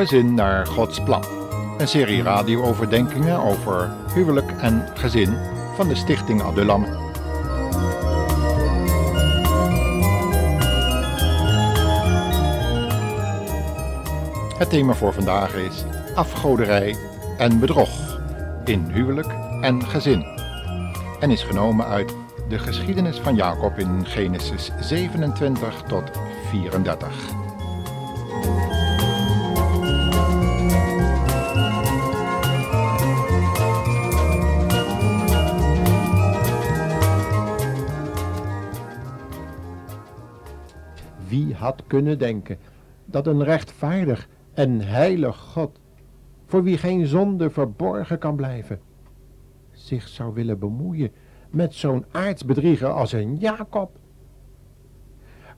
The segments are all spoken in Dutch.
Gezin naar Gods plan. Een serie radio-overdenkingen over huwelijk en gezin van de Stichting Adulam. Het thema voor vandaag is afgoderij en bedrog in huwelijk en gezin. En is genomen uit de geschiedenis van Jacob in Genesis 27 tot 34. Kunnen denken dat een rechtvaardig en heilig God, voor wie geen zonde verborgen kan blijven, zich zou willen bemoeien met zo'n aardsbedrieger als een Jacob?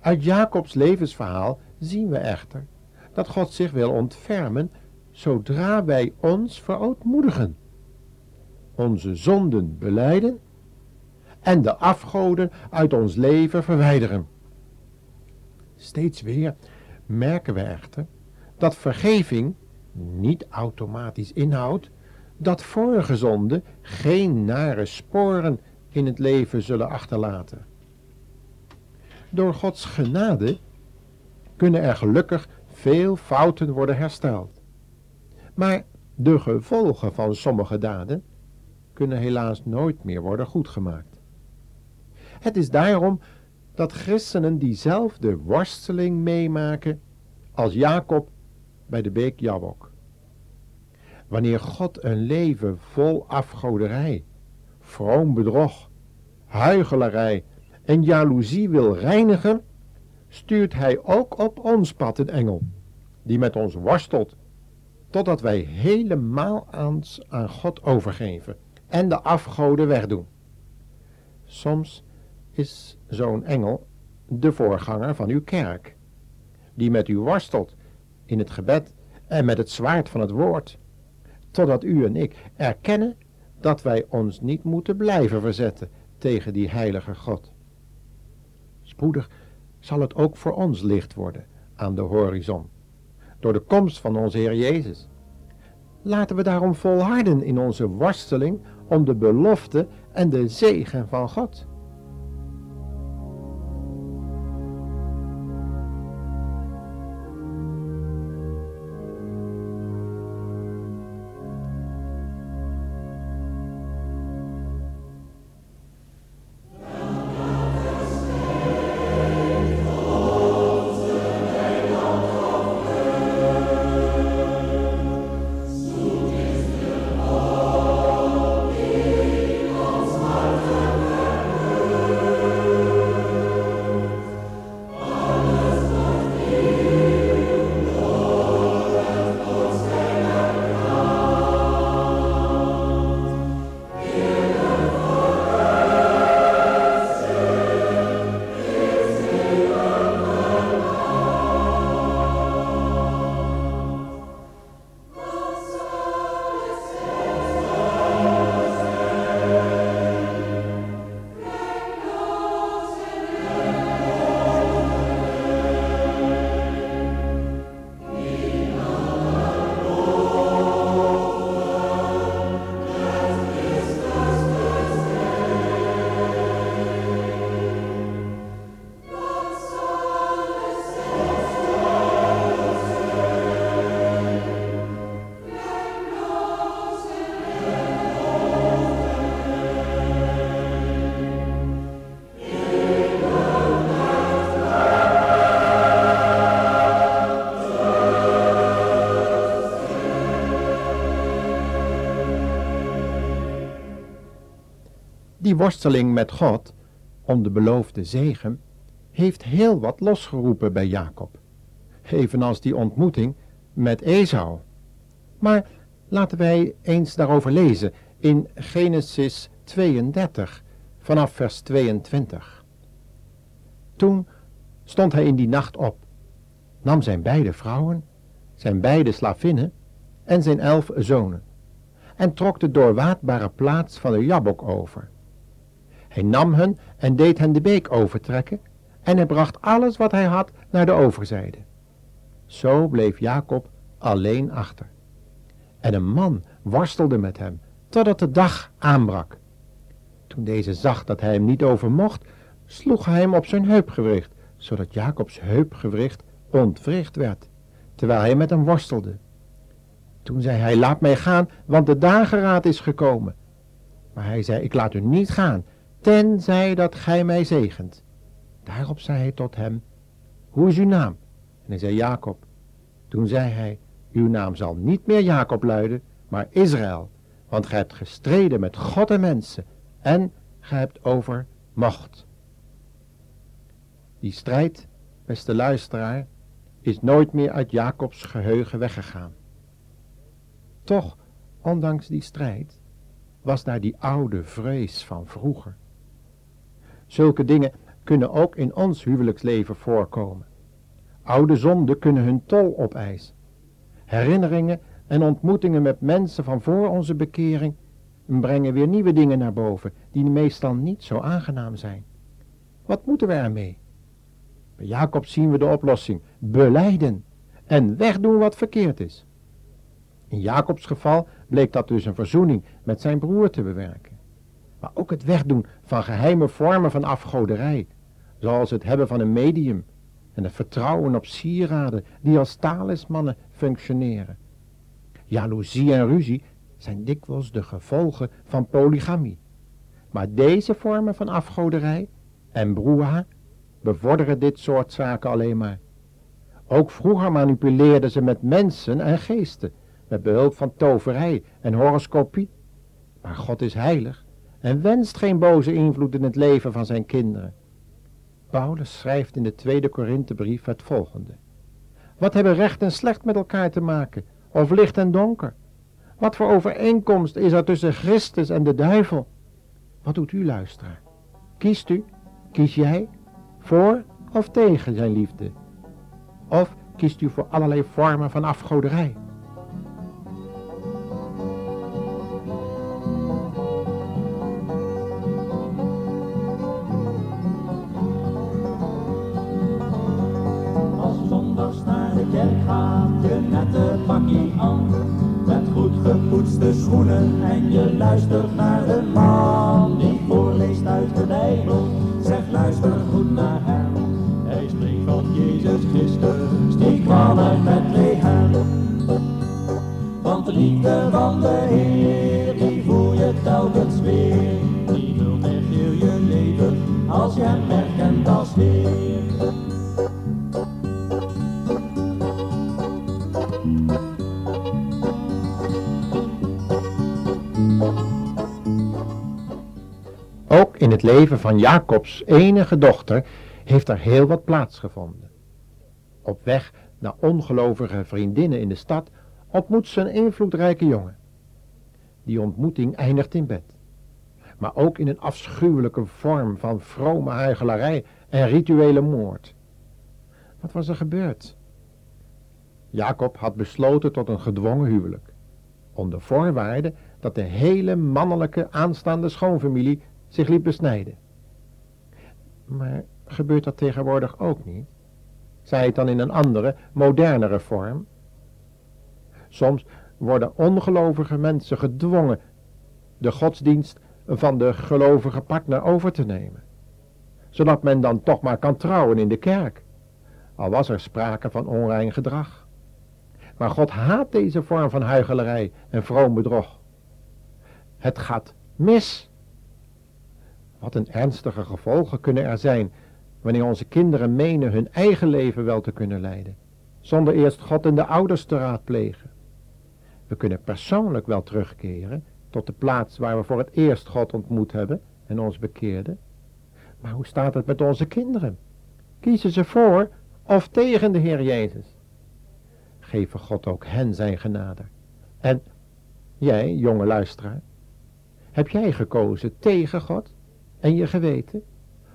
Uit Jacobs levensverhaal zien we echter dat God zich wil ontfermen zodra wij ons verootmoedigen, onze zonden beleiden en de afgoden uit ons leven verwijderen. Steeds weer merken we echter dat vergeving niet automatisch inhoudt dat vorige zonden geen nare sporen in het leven zullen achterlaten. Door Gods genade kunnen er gelukkig veel fouten worden hersteld. Maar de gevolgen van sommige daden kunnen helaas nooit meer worden goedgemaakt. Het is daarom dat christenen diezelfde worsteling meemaken als Jacob bij de beek Jabok. Wanneer God een leven vol afgoderij, vroom bedrog, huichelarij en jaloezie wil reinigen, stuurt hij ook op ons pad een engel, die met ons worstelt, totdat wij helemaal aan God overgeven en de afgoden wegdoen. Soms is zo'n engel de voorganger van uw kerk, die met u worstelt in het gebed en met het zwaard van het woord, totdat u en ik erkennen dat wij ons niet moeten blijven verzetten tegen die heilige God. Spoedig zal het ook voor ons licht worden aan de horizon, door de komst van onze Heer Jezus. Laten we daarom volharden in onze worsteling om de belofte en de zegen van God. Die worsteling met God om de beloofde zegen heeft heel wat losgeroepen bij Jacob, evenals die ontmoeting met Esau. Maar laten wij eens daarover lezen in Genesis 32 vanaf vers 22. Toen stond hij in die nacht op, nam zijn beide vrouwen, zijn beide slavinnen en zijn elf zonen en trok de doorwaadbare plaats van de Jabok over hij nam hen en deed hen de beek overtrekken en hij bracht alles wat hij had naar de overzijde. Zo bleef Jacob alleen achter. En een man worstelde met hem, totdat de dag aanbrak. Toen deze zag dat hij hem niet overmocht, sloeg hij hem op zijn heupgewricht, zodat Jacobs heupgewricht ontwricht werd, terwijl hij met hem worstelde. Toen zei hij, laat mij gaan, want de dageraad is gekomen. Maar hij zei, ik laat u niet gaan, tenzij dat gij mij zegent. Daarop zei hij tot hem, hoe is uw naam? En hij zei, Jacob. Toen zei hij, uw naam zal niet meer Jacob luiden, maar Israël, want gij hebt gestreden met God en mensen, en gij hebt overmocht. Die strijd, beste luisteraar, is nooit meer uit Jacobs geheugen weggegaan. Toch, ondanks die strijd, was daar die oude vrees van vroeger. Zulke dingen kunnen ook in ons huwelijksleven voorkomen. Oude zonden kunnen hun tol opeisen. Herinneringen en ontmoetingen met mensen van voor onze bekering brengen weer nieuwe dingen naar boven, die meestal niet zo aangenaam zijn. Wat moeten we ermee? Bij Jacob zien we de oplossing: beleiden en wegdoen wat verkeerd is. In Jacobs geval bleek dat dus een verzoening met zijn broer te bewerken. Maar ook het wegdoen van geheime vormen van afgoderij, zoals het hebben van een medium en het vertrouwen op sieraden die als talismannen functioneren. Jaloezie en ruzie zijn dikwijls de gevolgen van polygamie. Maar deze vormen van afgoderij en broeha bevorderen dit soort zaken alleen maar. Ook vroeger manipuleerden ze met mensen en geesten, met behulp van toverij en horoscopie. Maar God is heilig en wenst geen boze invloed in het leven van zijn kinderen. Paulus schrijft in de tweede Korinthebrief het volgende. Wat hebben recht en slecht met elkaar te maken, of licht en donker? Wat voor overeenkomst is er tussen Christus en de duivel? Wat doet u, luisteraar? Kiest u, kies jij, voor of tegen zijn liefde? Of kiest u voor allerlei vormen van afgoderij? Goed gepoetste schoenen en je luistert naar de man die voorleest uit de Bijbel. Zeg luister goed naar hem. Hij spreekt van Jezus Christus, die kwam uit Bethlehem. Want de liefde van de Heer, die voel je telkens weer. Die vult echt heel je leven, als je hem leven van Jacobs enige dochter heeft er heel wat plaatsgevonden. Op weg naar ongelovige vriendinnen in de stad ontmoet ze een invloedrijke jongen. Die ontmoeting eindigt in bed. Maar ook in een afschuwelijke vorm van vrome huichelarij en rituele moord. Wat was er gebeurd? Jacob had besloten tot een gedwongen huwelijk. Onder voorwaarde dat de hele mannelijke aanstaande schoonfamilie zich liet besnijden. Maar gebeurt dat tegenwoordig ook niet? Zij het dan in een andere, modernere vorm? Soms worden ongelovige mensen gedwongen de godsdienst van de gelovige partner over te nemen. Zodat men dan toch maar kan trouwen in de kerk, al was er sprake van onrein gedrag. Maar God haat deze vorm van huichelarij en vroom bedrog. Het gaat mis. Wat een ernstige gevolgen kunnen er zijn wanneer onze kinderen menen hun eigen leven wel te kunnen leiden, zonder eerst God en de ouders te raadplegen. We kunnen persoonlijk wel terugkeren tot de plaats waar we voor het eerst God ontmoet hebben en ons bekeerden. Maar hoe staat het met onze kinderen? Kiezen ze voor of tegen de Heer Jezus? Geven God ook hen zijn genade. En jij, jonge luisteraar, heb jij gekozen tegen God en je geweten,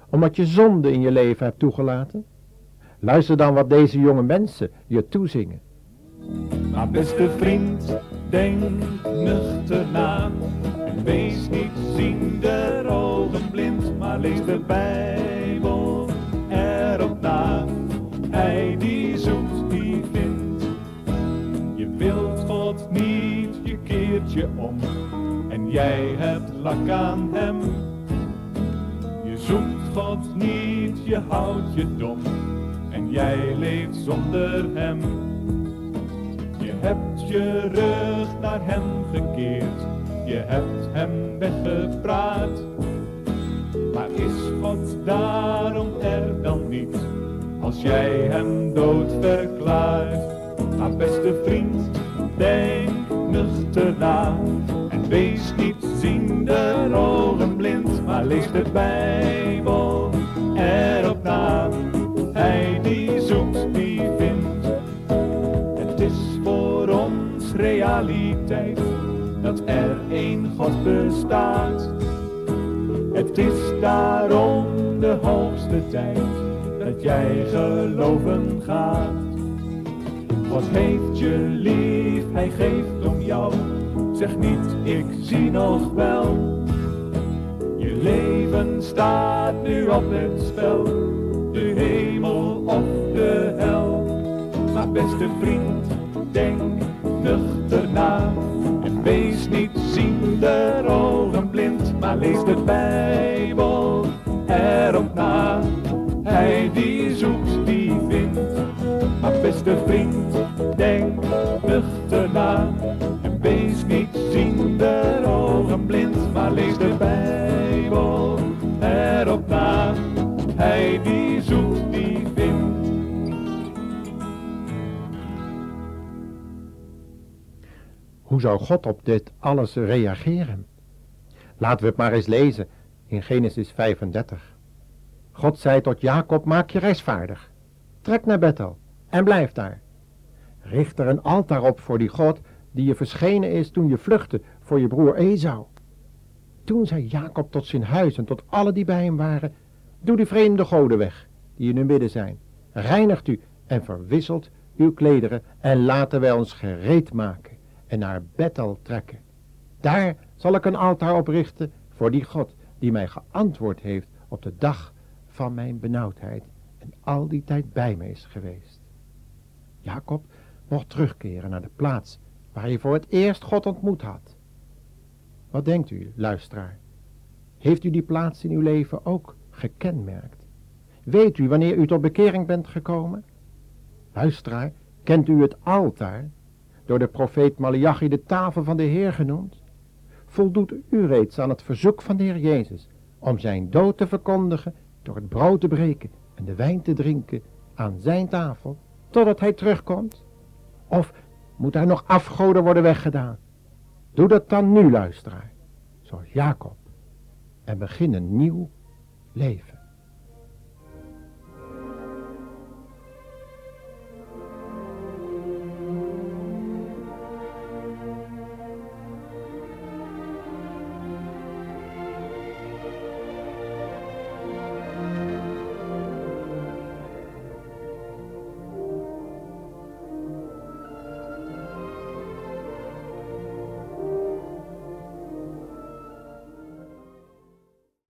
omdat je zonde in je leven hebt toegelaten? Luister dan wat deze jonge mensen je toezingen. Maar beste vriend, denk nuchter na. Wees niet zinder ogen blind, maar lees de Bijbel erop na. Hij die zoekt, die vindt. Je wilt God niet, je keert je om. En jij hebt lak aan hem Zoekt God niet, je houdt je dom en jij leeft zonder hem. Je hebt je rug naar hem gekeerd, je hebt hem weggepraat. Maar is God daarom er dan niet, als jij hem dood verklaart? Maar beste vriend, denk nuchter na. En wees niet ziende ogen blind, maar lees de hoogste tijd dat jij geloven gaat. God heeft je lief, hij geeft om jou. Zeg niet, ik zie nog wel. Je leven staat nu op het spel, de hemel of de hel. Maar beste vriend, denk nuchter na. En wees niet ziende ogen blind, maar lees de beste vriend, denk nuchter na. En wees niet ziende ogen blind, maar lees de Bijbel erop na. Hij die zoekt, die vindt. Hoe zou God op dit alles reageren? Laten we het maar eens lezen in Genesis 35. God zei tot Jacob, maak je reisvaardig. Trek naar Bethel en blijf daar. Richt er een altaar op voor die God die je verschenen is toen je vluchtte voor je broer Esau. Toen zei Jacob tot zijn huis en tot alle die bij hem waren, doe die vreemde goden weg, die in hun midden zijn. Reinigt u en verwisselt uw klederen en laten wij ons gereed maken en naar Bethel trekken. Daar zal ik een altaar oprichten voor die God die mij geantwoord heeft op de dag van mijn benauwdheid en al die tijd bij mij is geweest. Jacob mocht terugkeren naar de plaats waar hij voor het eerst God ontmoet had. Wat denkt u, luisteraar? Heeft u die plaats in uw leven ook gekenmerkt? Weet u wanneer u tot bekering bent gekomen? Luisteraar, kent u het altaar, door de profeet Malachi de tafel van de Heer genoemd? Voldoet u reeds aan het verzoek van de Heer Jezus om zijn dood te verkondigen door het brood te breken en de wijn te drinken aan zijn tafel, totdat hij terugkomt? Of moet er nog afgoden worden weggedaan? Doe dat dan nu, luisteraar, zoals Jacob, en begin een nieuw leven.